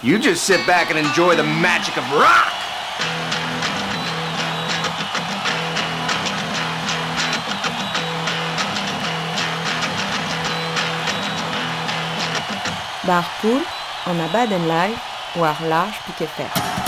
You just sit back and enjoy the magic of rock! Bar poul, an abad en live, war large piquet fer.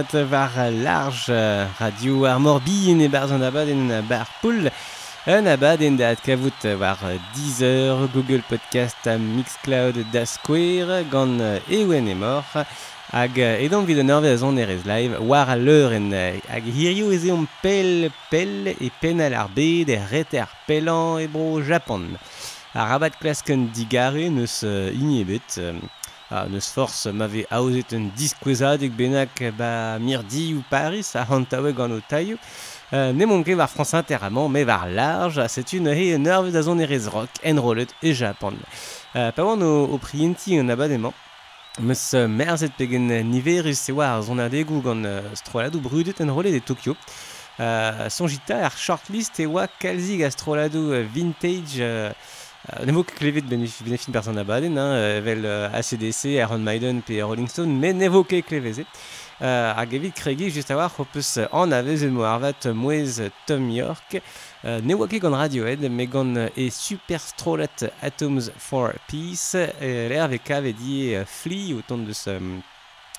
mat war large radio ar morbin e barz an abad en bar poul Un abad en dat kavout war Deezer, Google Podcast, Mixcloud, da Square gant ewen e mor hag edan vid an orvez an erez live war a leur en hag hirio eze on pel pel e penal ar bed e reter pelan e bro Japon. Arabat klasken digare neus inebet. Uh, euh, Ah, neus force m'ave aouzet un diskouezadeg bennak ba mirdi ou Paris a hantawe gant o taio. Euh, ne mon ket war France Inter me war large, c'est une he un eur da zon rock, enrollet e Japon. Euh, pa oan o, o prienti un abademañ, Meus uh, merzet pegen niverus e war zon adegou gant uh, stroladou brudet en rolet de Tokyo. Uh, sonjita ar shortlist e oa kalzig a stroladou uh, vintage uh, uh, Ne vo klevet benefin person abaden, evel ACDC, Iron Maiden pe Rolling Stone, men ne vo ket klevezet. Uh, hag evit kregi just a war ho peus an avez mo arvat mouez Tom York. Uh, ne oa ket gant Radiohead, me gant e superstrolat Atoms for Peace, e l'er ve kavet die Flea o tont deus um,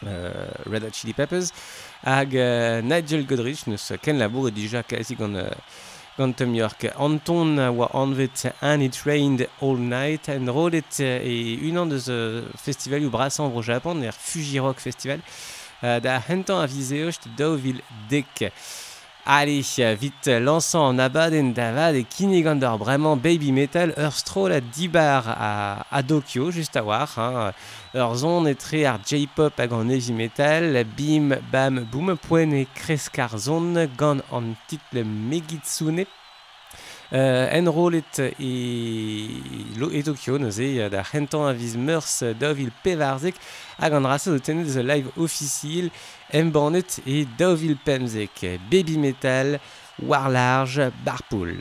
uh, Red Hot Chili Peppers, hag uh, Nigel Godrich, neus ken labour e dija kasi gant... Uh, Quantum York. Anton war on and it rained all night and rolled it eh, et une an deus festival u brasambre au Japon, der Fuji Rock Festival, euh, da hentan a viseocht daouvil dek. Allez, vite, lançant en abad en davad et kinegandor, vraiment baby metal, ur stroll à dibar à, à Tokyo, juste à voir, hein. ur zon est très art J-pop à grand heavy metal, bim, bam, boum, poen et kreskar zon, gant en titre Megitsune, Euh, en rolet e, lo, e Tokyo neuze da hentan aviz meurs dov il pevarzek hag an rasa do tenet live officiel embannet e daouvil pemzek. Baby Metal, War Large, Barpool.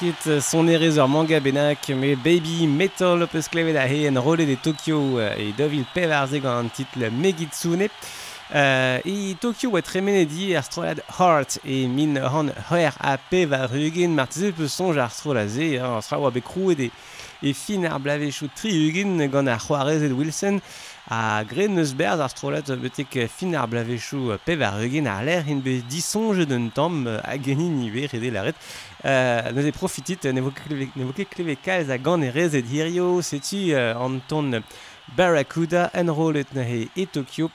ket son erez ur manga benak, me Baby Metal peus klevet a he en role de Tokyo e dovil pevarze gant an titel Megitsune. Uh, e Tokyo oa tremenedi ar strolad Heart e min han her a pevar rugen martize peus sonj ar strolaze, ar stra oa bekrouet e, e fin ar blavechou tri rugen gant ar c'hoarez Wilson. a gren neus berz ar strolet betek fin ar blavechou pev ar eugen ar l'air in be disonje d'un tamm a genin nive rede laret euh, neus e profitit ne vo ket kleve kalz a gant e rez et hirio setu euh, an ton Barracuda enrolet nehe e Tokyo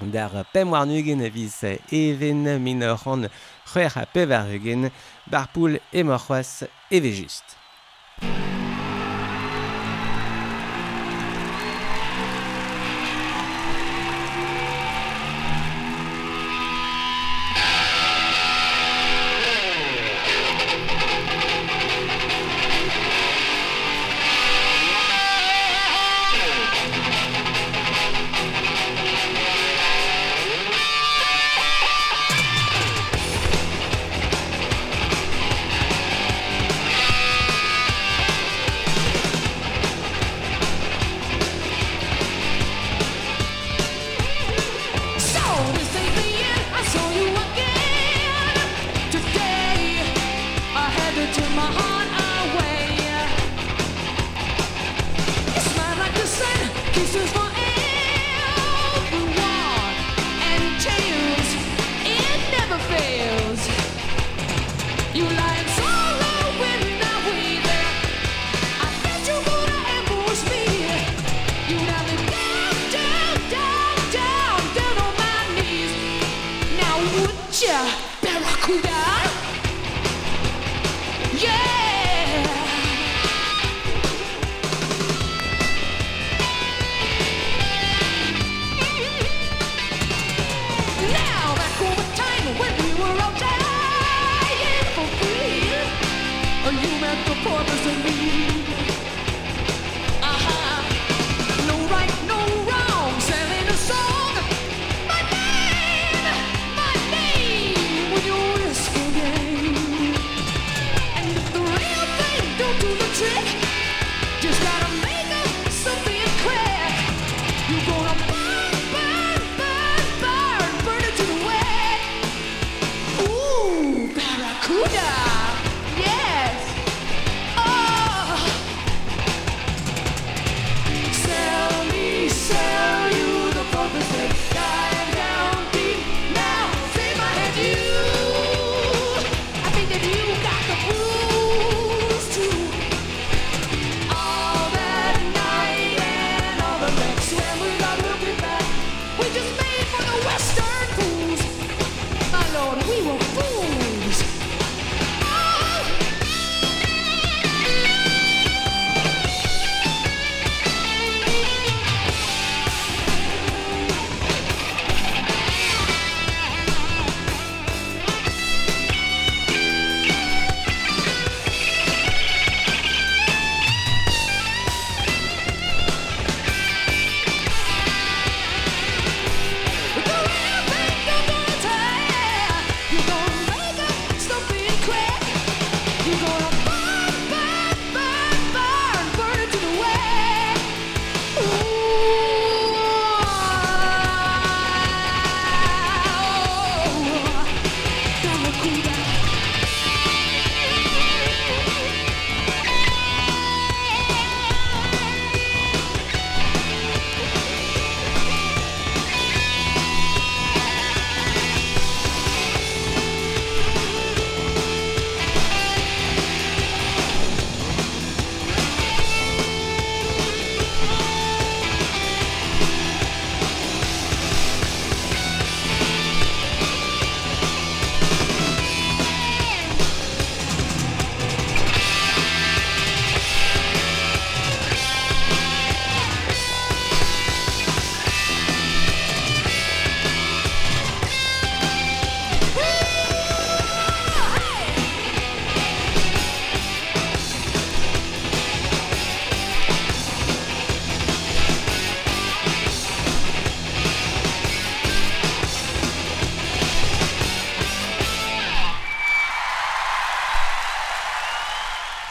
d'ar pemwar nugen a viz even min c'han c'hwer a pevar eugen barpoul e morc'hoaz e vejust.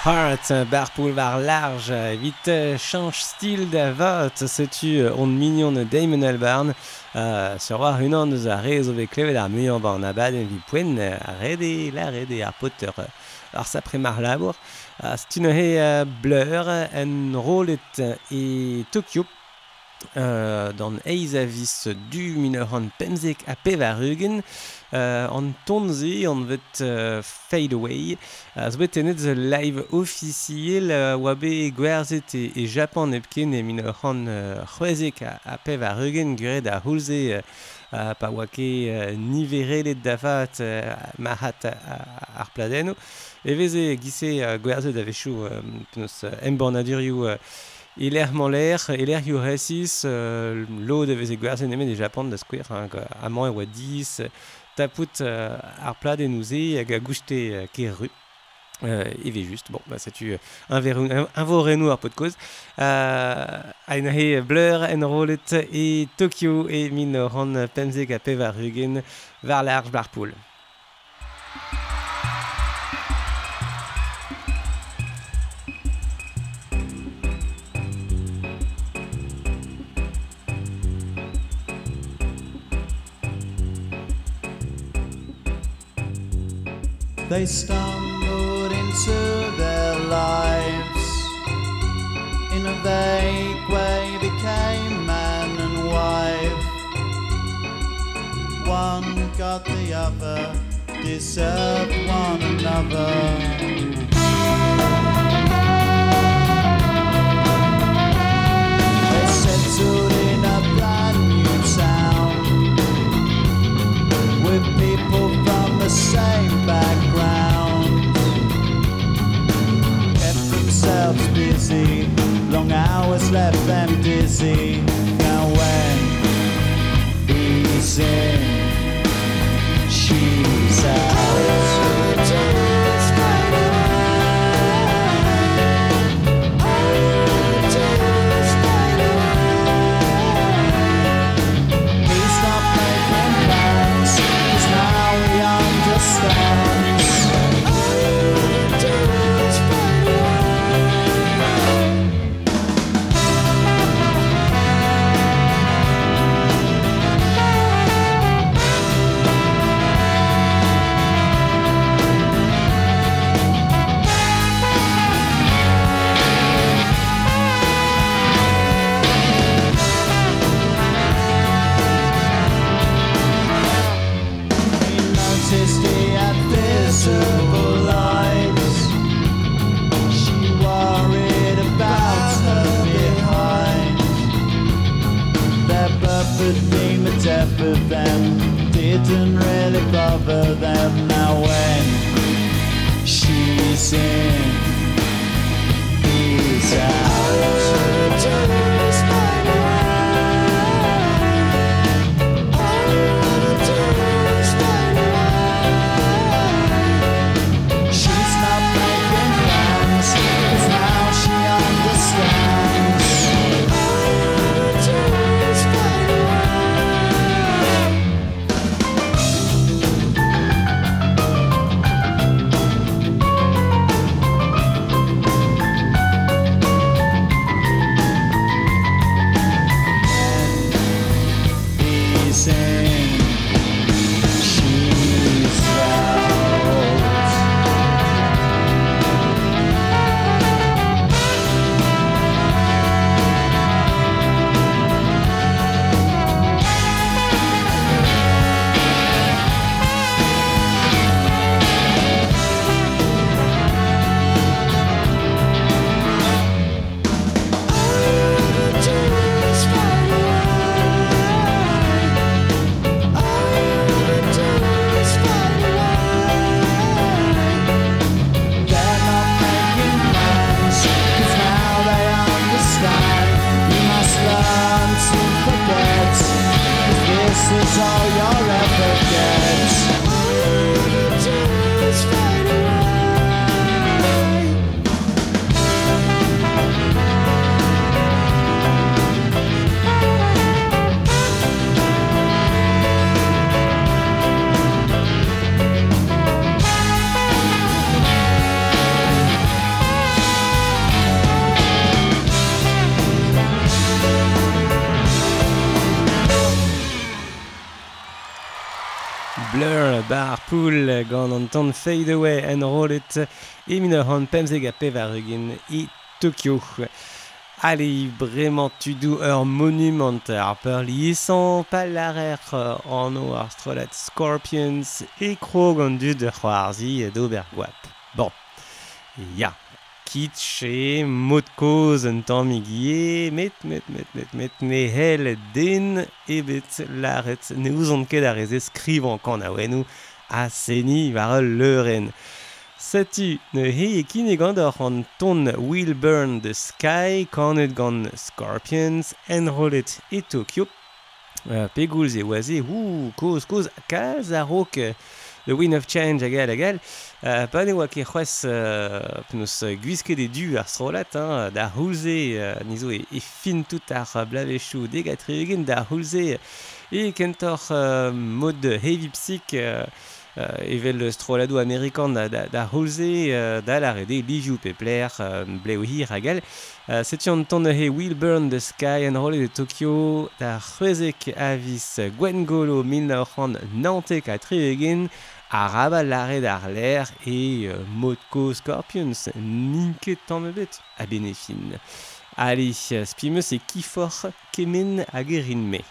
Heart, bar poul var large, vite change style da vot, setu on mignon Damon Albarn, uh, sur war unan eus a rezo ve klevet ar muion ba an abaden vi poen a rede, la rede ar poter ar sapre mar labour. Uh, Stune he uh, bleur en rolet e Tokyo, euh, d'an eiz avis du mineur an pemzek a pevarugen euh, an tonze an vet euh, fade away a zo bet enet live officiel euh, oa be gwerzet e, e japan epken e mineur an euh, c'hwezek a, a pevarugen gured a hulze euh, Uh, pa oa ket uh, niverelet davat uh, mahat ar pladeno. veze gise gwerzet a vechou um, penaos embornadurioù Iler Moller, Iler Iuresis, euh, l'eau de veze gwerzen emet e Japan da skwer, hein, a man e oa dis, tapout euh, ar plad e nouze hag a gouchte euh, ker ru. Euh, Eve just, bon, bah, setu euh, un, verun, un, un vorenu ar pot koz. Euh, Aina Ainahe Blur, Enrolet e Tokyo e min ran pemzeg a pev ar rugen var large barpoul. They stumbled into their lives. In a vague way became man and wife. One got the other, deserved one another the same background. Kept themselves busy Long hours left them dizzy. Now when he's in She's out Cool gant an tan Fade Away en rolet e min ur an pemzeg a pevar ugin i Tokyo. Ale, bremañ tu dou ur monument ar peur larer an o ar strolet Scorpions e kro gant dud ur c'hoarzi d'ober guap. Bon, ya, kitsch e mot koz un tamm gie, met, met, met, met, met, ne hel den ebet laret ne ouzon ket a reze skrivan kan a aseni war ul leuren. Setu ne he e kine gant an ton Will Burn the Sky, kanet gant Scorpions, enrollet e Tokyo. Uh, pegoulz e oaze, hou, koz, koz, kaz a roke. The Wind of Change hag egal Euh, pa ne oa ket c'hwez penaos gwiske de du ar strolat da houlze nizo e, e fin tout ar blavechou degat regen da houlze e kentor mod heavy psych uh, evel strolado amerikan da, da, da holze uh, da la rede liviou pepler uh, bleu hir hagel. Uh, an ton he will burn the sky en roll de Tokyo da c'hwezek avis Gwengolo 1994 ka tri egin arabat lare d'ar l'air e Motko Scorpions, ninket tamm ebet a benefin. Allez, spimeus e kifor kemen hag e rinme.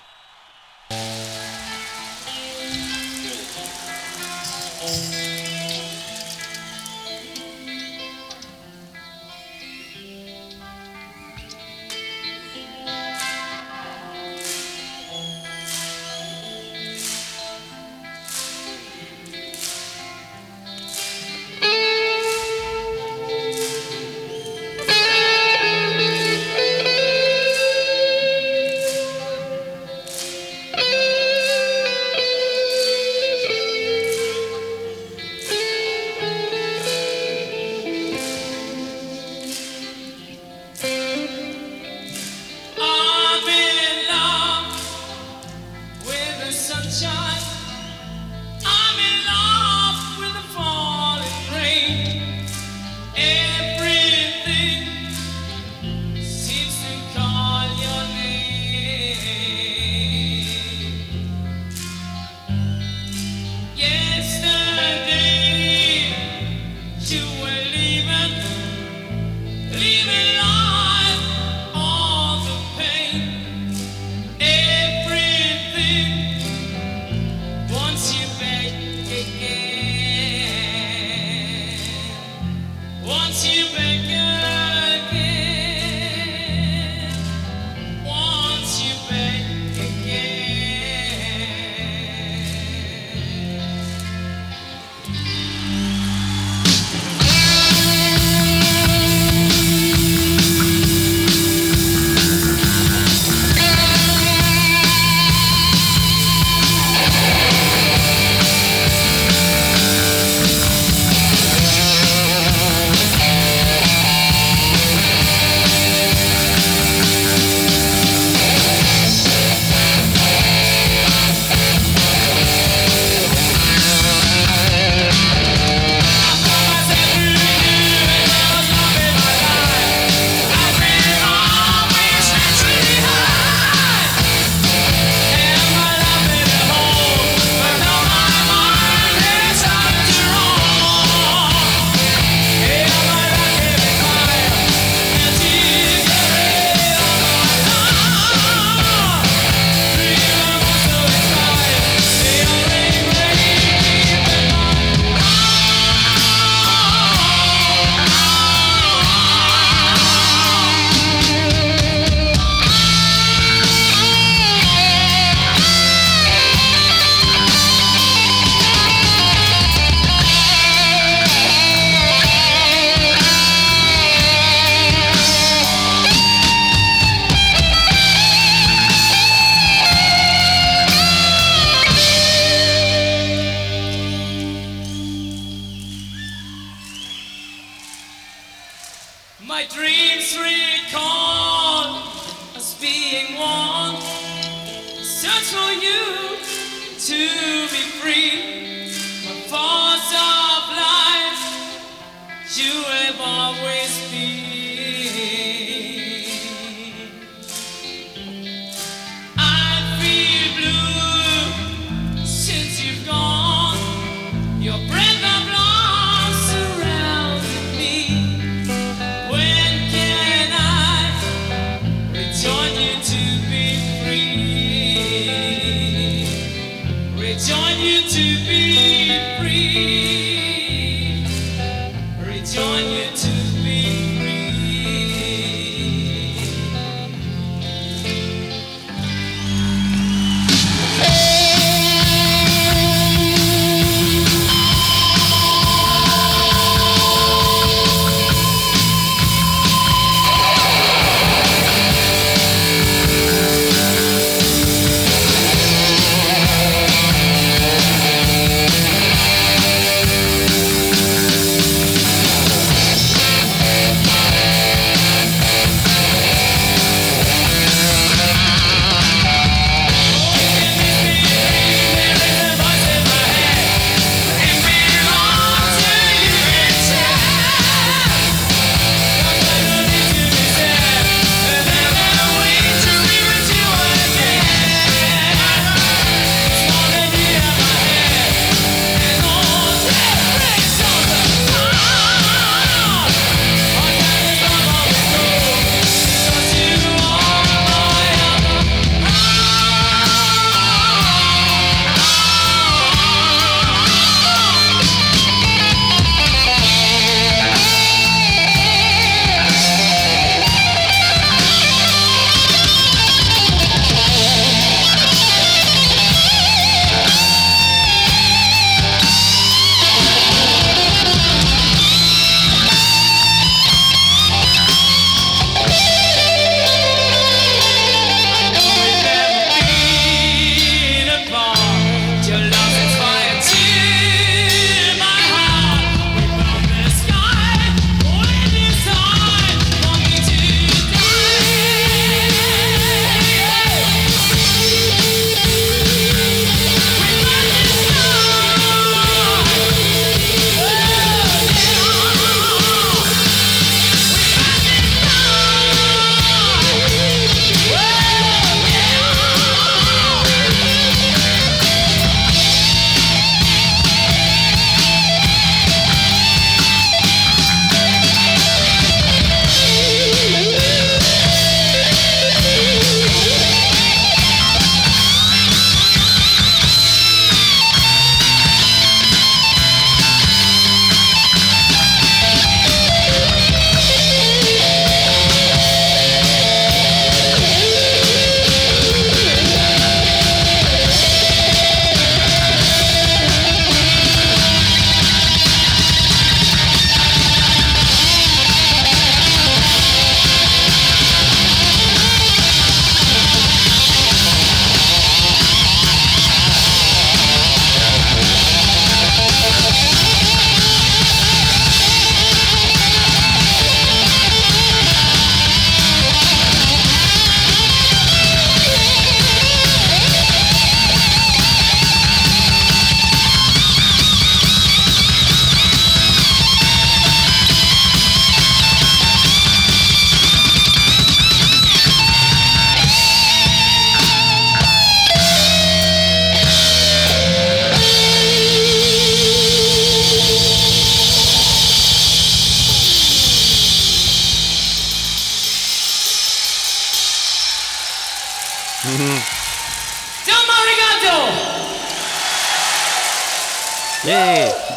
for you to be free.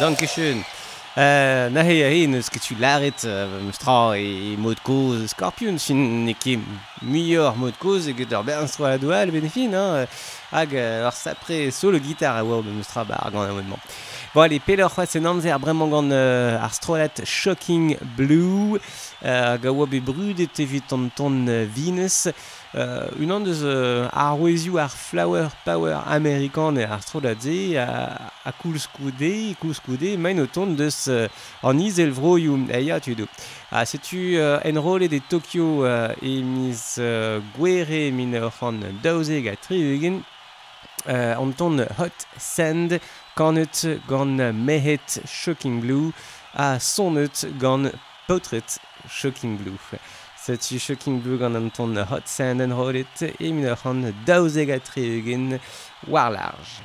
Dankeschön. Euh, na he he neus ket tu laret euh, stra e, e mod koz Scorpion fin ne ket muior mod koz e get ur bern a doa le benefin hein, hag ar sapre solo guitar a oa meus stra bar gant amodement. Bon allez, pelor c'hoaz en amzer bremañ gant euh, ar strolet Shocking Blue euh, a oa be brudet evit an ton vines euh, unan deus euh, ar roezioù ar flower power amerikan e ar strodatze a, a koulskoude, koulskoude, main o ton deus euh, an izel vroioù ya tu do. A setu euh, enrole de Tokyo euh, e mis euh, gwere min ur c'han daoze ga triugen, euh, an ton hot sand kanet gant mehet shocking blue a sonet gant potret shocking blue. Setu Shocking Blue gant an ton Hot Sand and Rollet e min ur c'han daouzeg a tre eugen war large.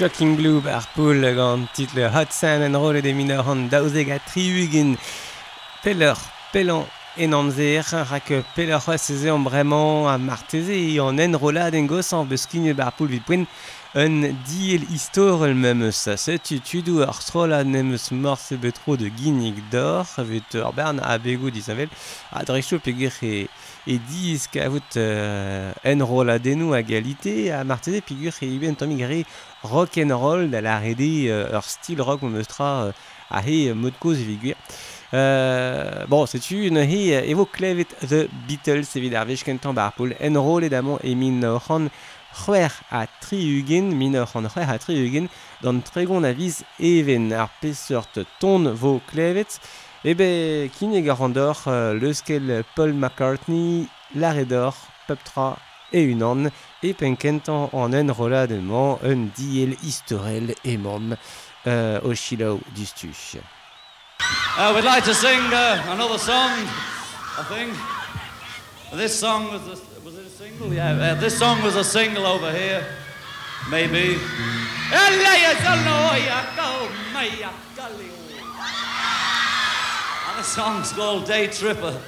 Shocking Blue ar poul gant title Hot Sand and Roll de minor an daouzeg a triugin. Peller pelan en amzer rak peller c'hoaz eze an bremañ a marteze e an enrolad en goz an beskin bar poul vid poen un diel istor el memeus setu tudu ar stroll an morse betro de ginnig d'or vet ur bern a bego disavel a drecho peger e, e diz kavout euh, enroladenou a galite a marteze peger e iben tomigare rock and roll da la rede euh, ur stil rock on eustra euh, a he mod koz viguer. Euh, bon, setu une he evo klevet The Beatles evit ar vech kentan bar poul en roll edamon e min c'han c'hwer a tri ugin, min c'han c'hwer a tri ugin, dan tregon aviz even ar peseurt ton vo klevet, ebe kin e garandor euh, leuskel Paul McCartney, Laredor, Peptra e une âne e penkentan an enrolad emañ un diel historel emom euh, o chilao dustu. Uh, we'd like to sing uh, another song, I think. This song was a, was it a single? Yeah, uh, this song was a single over here, maybe. And the song's called Day Tripper.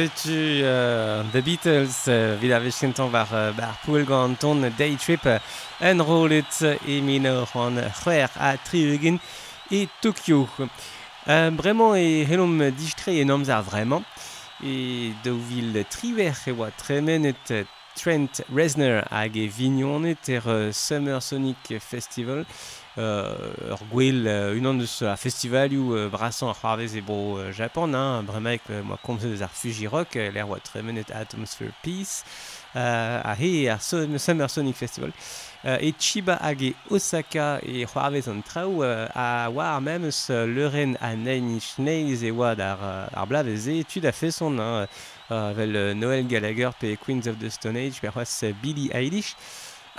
setu uh, The Beatles uh, vid a vechkentan war, uh, war poul gant ton Day Trip en rolet e minor an c'hwer a triugin e Tokyo. Uh, bremañ e helom diskre en amzer vremañ e daouvil triver e oa tremenet Trent Reznor hag e vignonet er Summer Sonic Festival. Uh, ur gwell euh, unan deus a festivalioù euh, brasan ar c'hoarvez e bro euh, Japan, hein, bremaik euh, moa komzet eus ar Fuji Rock, euh, l'er oa tremenet Atmosphere Peace, euh, a he ar Summer Sonic Festival. Euh, e Chiba hag Osaka e c'hoarvez an traoù euh, a war même eus euh, leuren a Nine Inch Nails e oa ar, euh, ar blavez e tud a feson, hein, euh, euh, Noel Gallagher pe Queens of the Stone Age, pe c'hoaz euh, Billie Eilish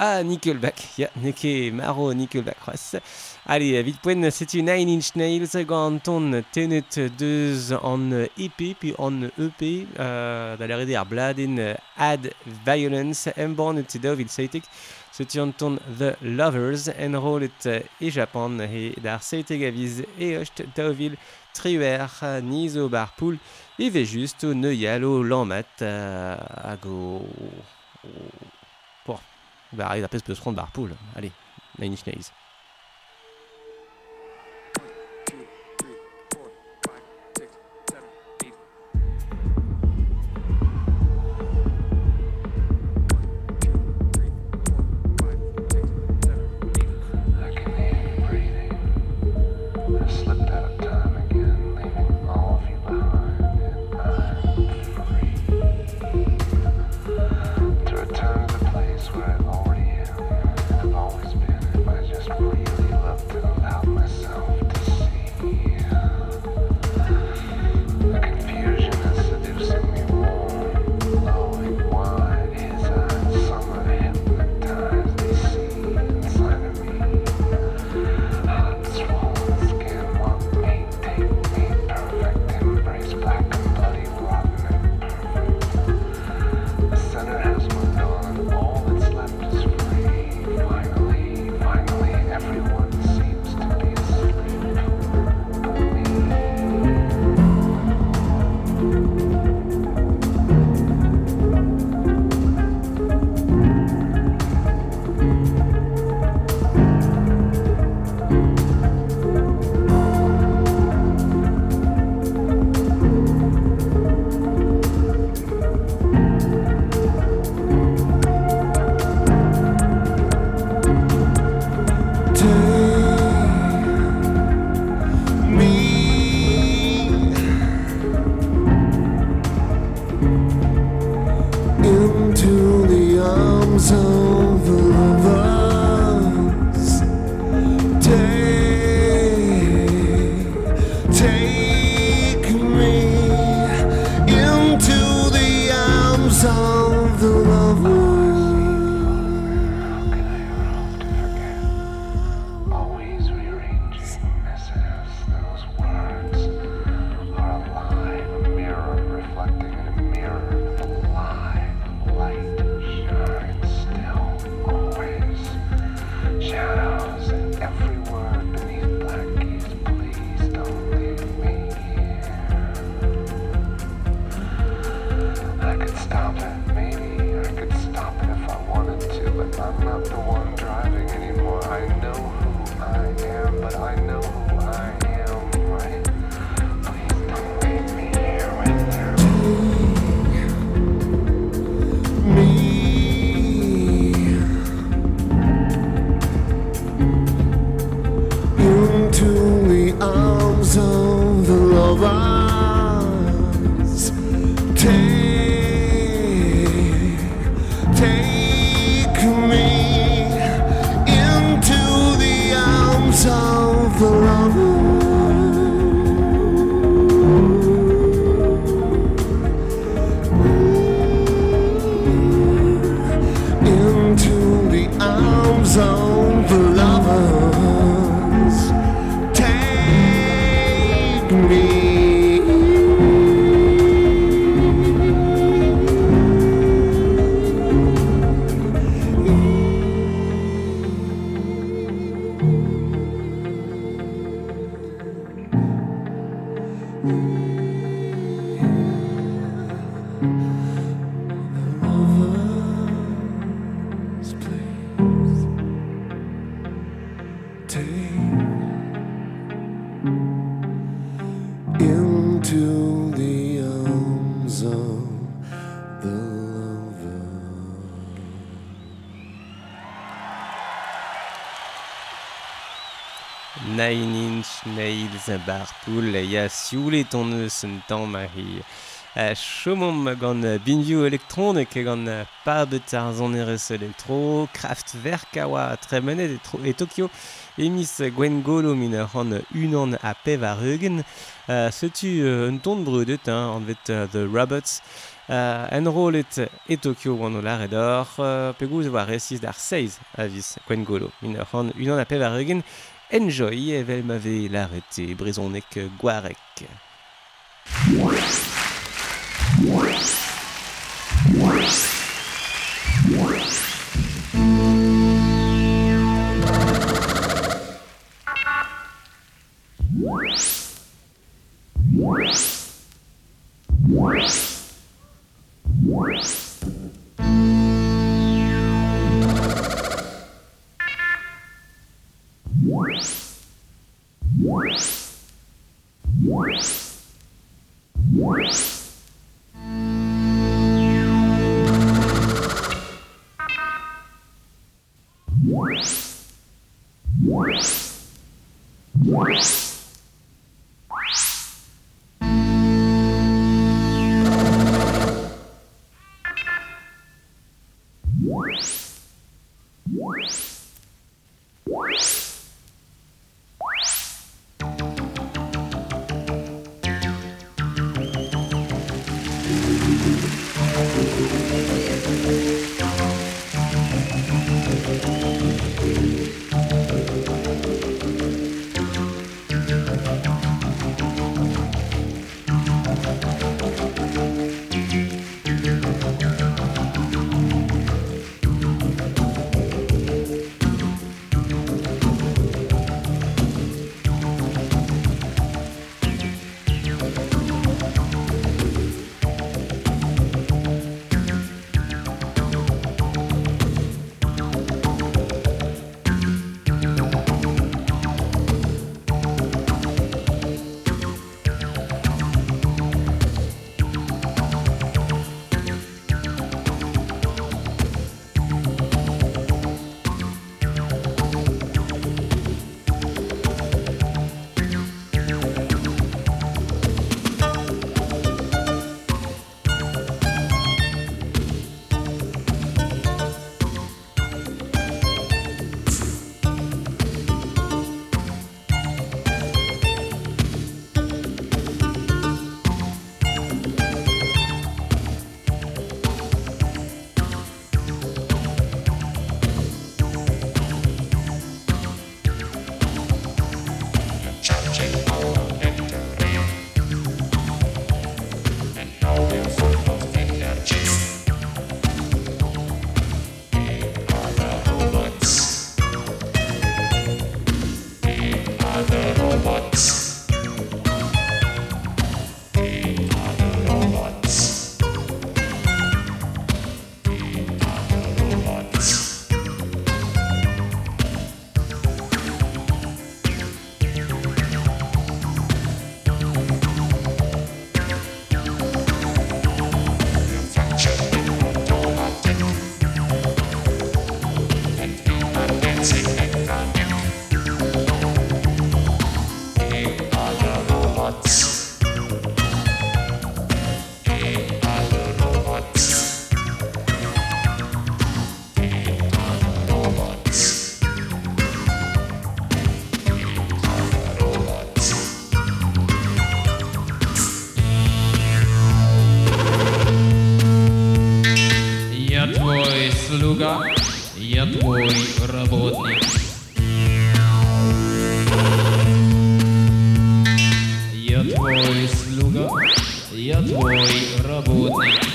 à Nickelback. Ja, neke maro Nickelback raz. Allez, vite poen setu Nine Inch Nails ganton tenet deus an EP puis an EP euh, da lerede ar bladen Ad Violence emborn et dav il saitek setu anton The Lovers enrolet e euh, Japan he dar saitek aviz e ocht daovil triuer nizo bar poul e ve justo neuialo lammat uh, ago... Bah, il a peut se prendre Barpool. Allez, Nine a siolet on eus un tamm a hi a chomom gant binvioù elektronek gant pabet ar zonerez elektro, kraftwerk a oa tremenet e Tokyo emis Gwen Golo min ur an unan a pev ar eugen. uh, setu uh, un ton brudet hein, an vet uh, The Robots uh, en rolet e Tokyo gant o lare d'or uh, pegouz oa resis d'ar 16 avis Gwen Golo min ur an unan a pev ar eugen. Enjoy, elle m'avait l'arrêté, Brisonnec Guarec. Слуга, я твой работник. Я твой слуга, я твой работник.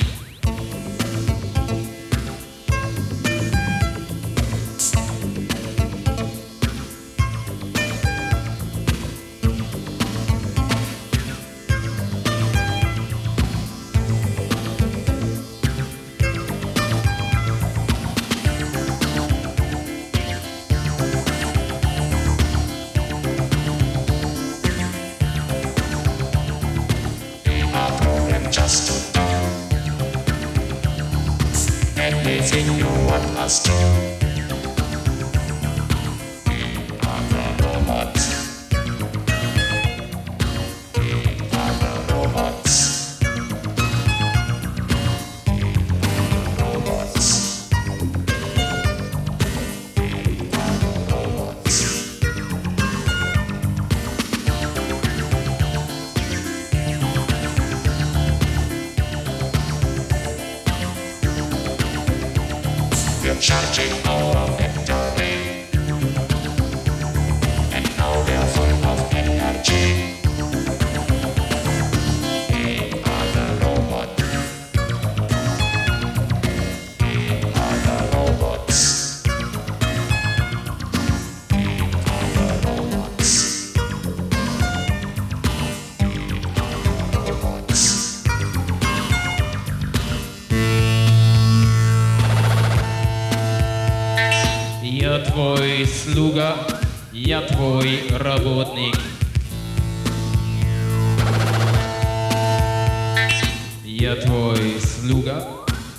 из люка.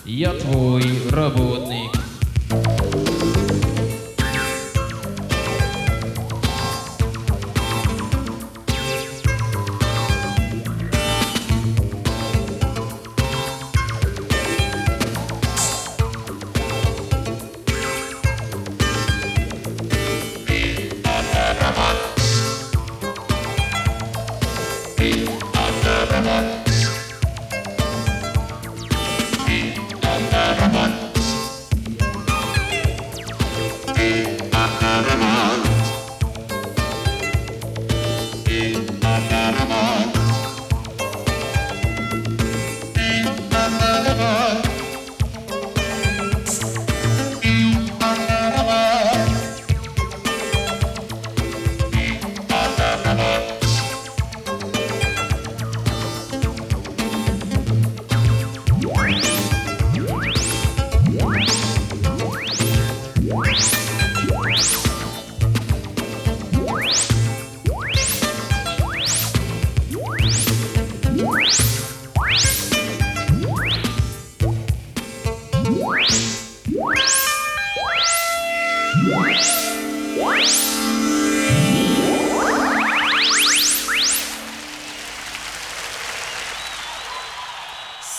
Я твой работник.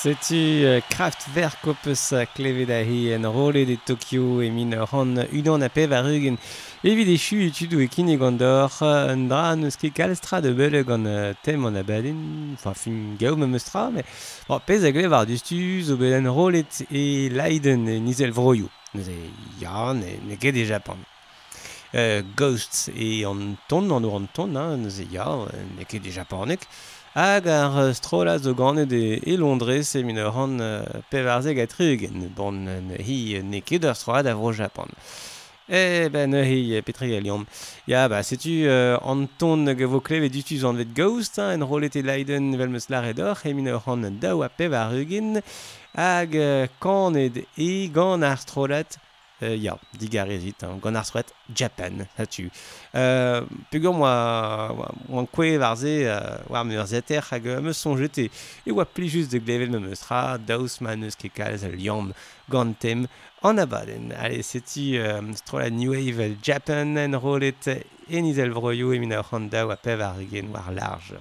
Setu uh, Kraftwerk op eus klevet ahi en role de Tokyo e min ran unan a pev a rugen. Evit echu etudu e kine gandor un dra neus ket kalstra de bele gant uh, tem an abaden enfin fin gao me meustra mais bon, pez a glev ar dustuz o belen rolet e Leiden e nizel vroioù. Neus e ya ne, ne ket e Japan Euh, Ghosts e an ton an or an ton hein, neus e ya ne ket e Japanek hag ar strolaz o ganet e, e Londres e min ur an uh, pevarzeg a trugen, bon ne hi ne ket ur strolad a vro Japan. Eh ben ne hi petri liom. Ya ba setu euh, an ton ge vo kleve dutuz an vet ghost hein, en rolet e leiden vel meus lare d'or e min ur an daou a pevarugen hag uh, kanet e gant ar strolat euh, ya, digarezit, hein, gant ar souet Japan, hatu. Euh, Pegur moa, moa kwe varze, euh, war meur zeter hag me sonjet e, e oa plijus de glevel me meustra, daus ma neus ket kalz al liam gant tem an abaden. Allez, seti euh, strola New Wave Japan en rolet en izel vroio e mina handa oa pev ar gen war large.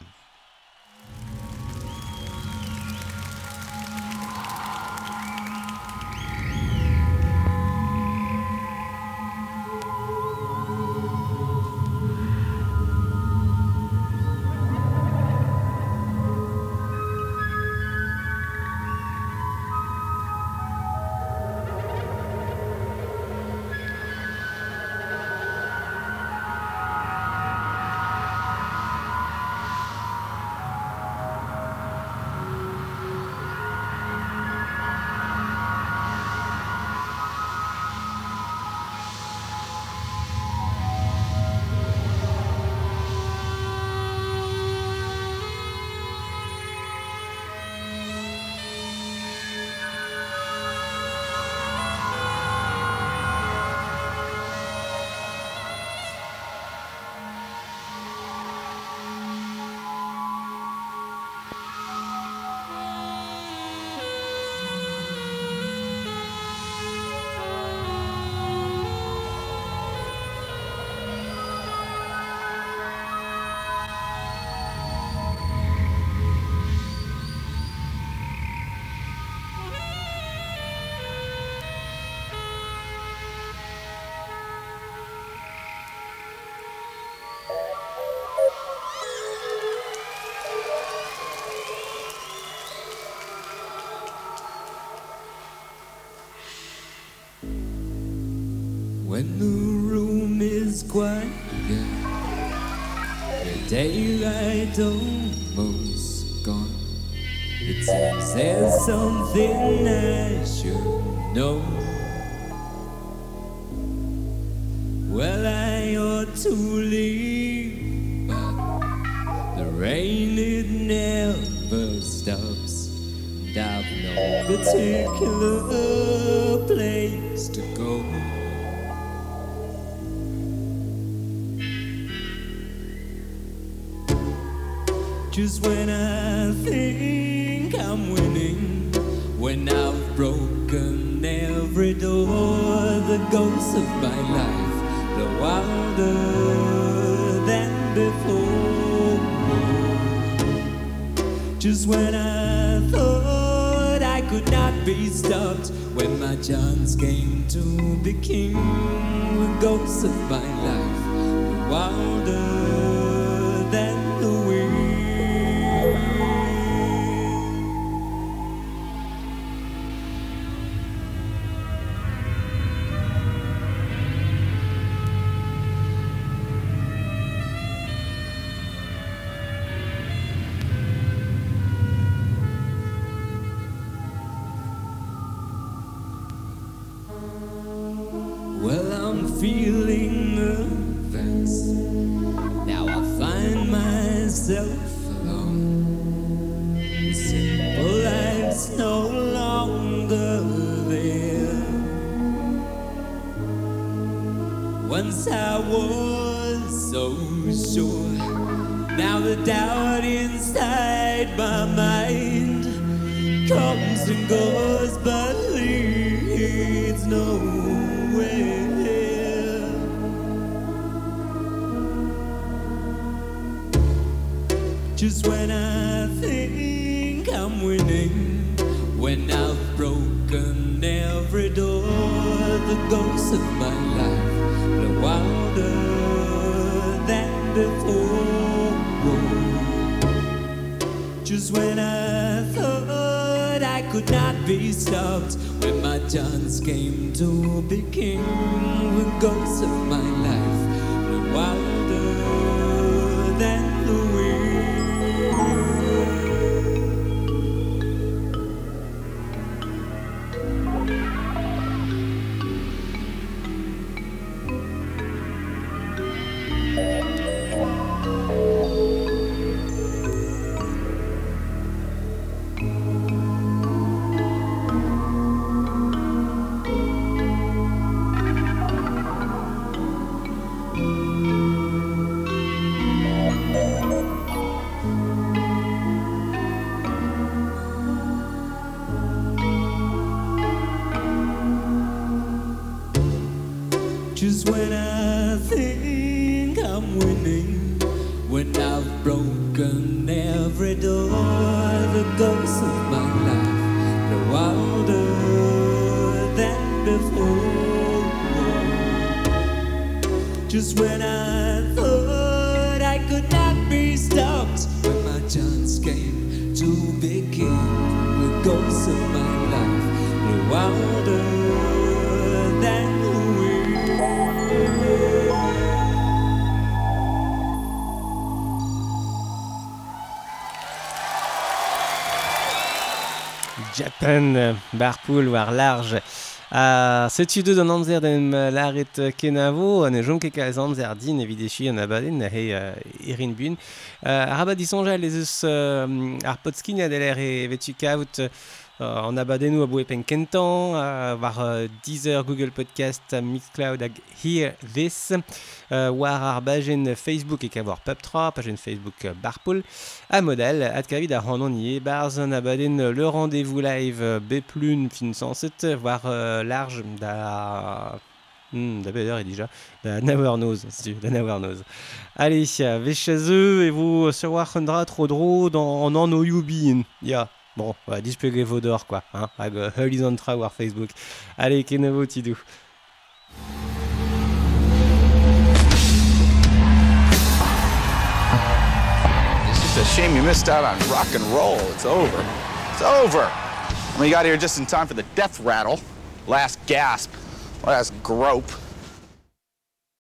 Daylight almost gone. It seems there's something I should know. Well, I ought to leave, but the rain it never stops. And I've no particular Just when I think I'm winning, when I've broken every door, the ghosts of my life, the wilder than before. Just when I thought I could not be stopped, when my chance came to be king, the ghosts of my feel peace of mind. Just when I think I'm winning, when I've broken every door, the ghosts of my life the wilder than before. Just when I pen barpoul war large. A setu deud an amzer dem laret kenavo, an e jom ket kalz amzer din evidechi an abaden na he uh, erin bun. Uh, ar abad disonja lez eus uh, ar potskinia deler e vetu kavout uh, Euh, en abonnez-nous à Bouépen Kenton, voir euh, Deezer, Google Podcast, Mixcloud, à Hear This, euh, war arbagen Facebook et qu'avoir Pub3, page Facebook Barpool, à modèle, à Kavid, à Ranonier, Barzon, abaden le rendez-vous live, Beplune, fin 107, voir large, da Hmm, D'ailleurs, il déjà la Nawarnose, la Nawarnose. Allez, vais chez eux et vous se voir trop drôle dans en Oyubin. Ya. Bon, ouais, displeguer vos d'or, quoi. Hein, hag Horizon war Facebook. Allez, kenevo tidou. It's just a shame you missed out on rock and roll. It's over. It's over. I mean, you got here just in time for the death rattle. Last gasp. Last grope.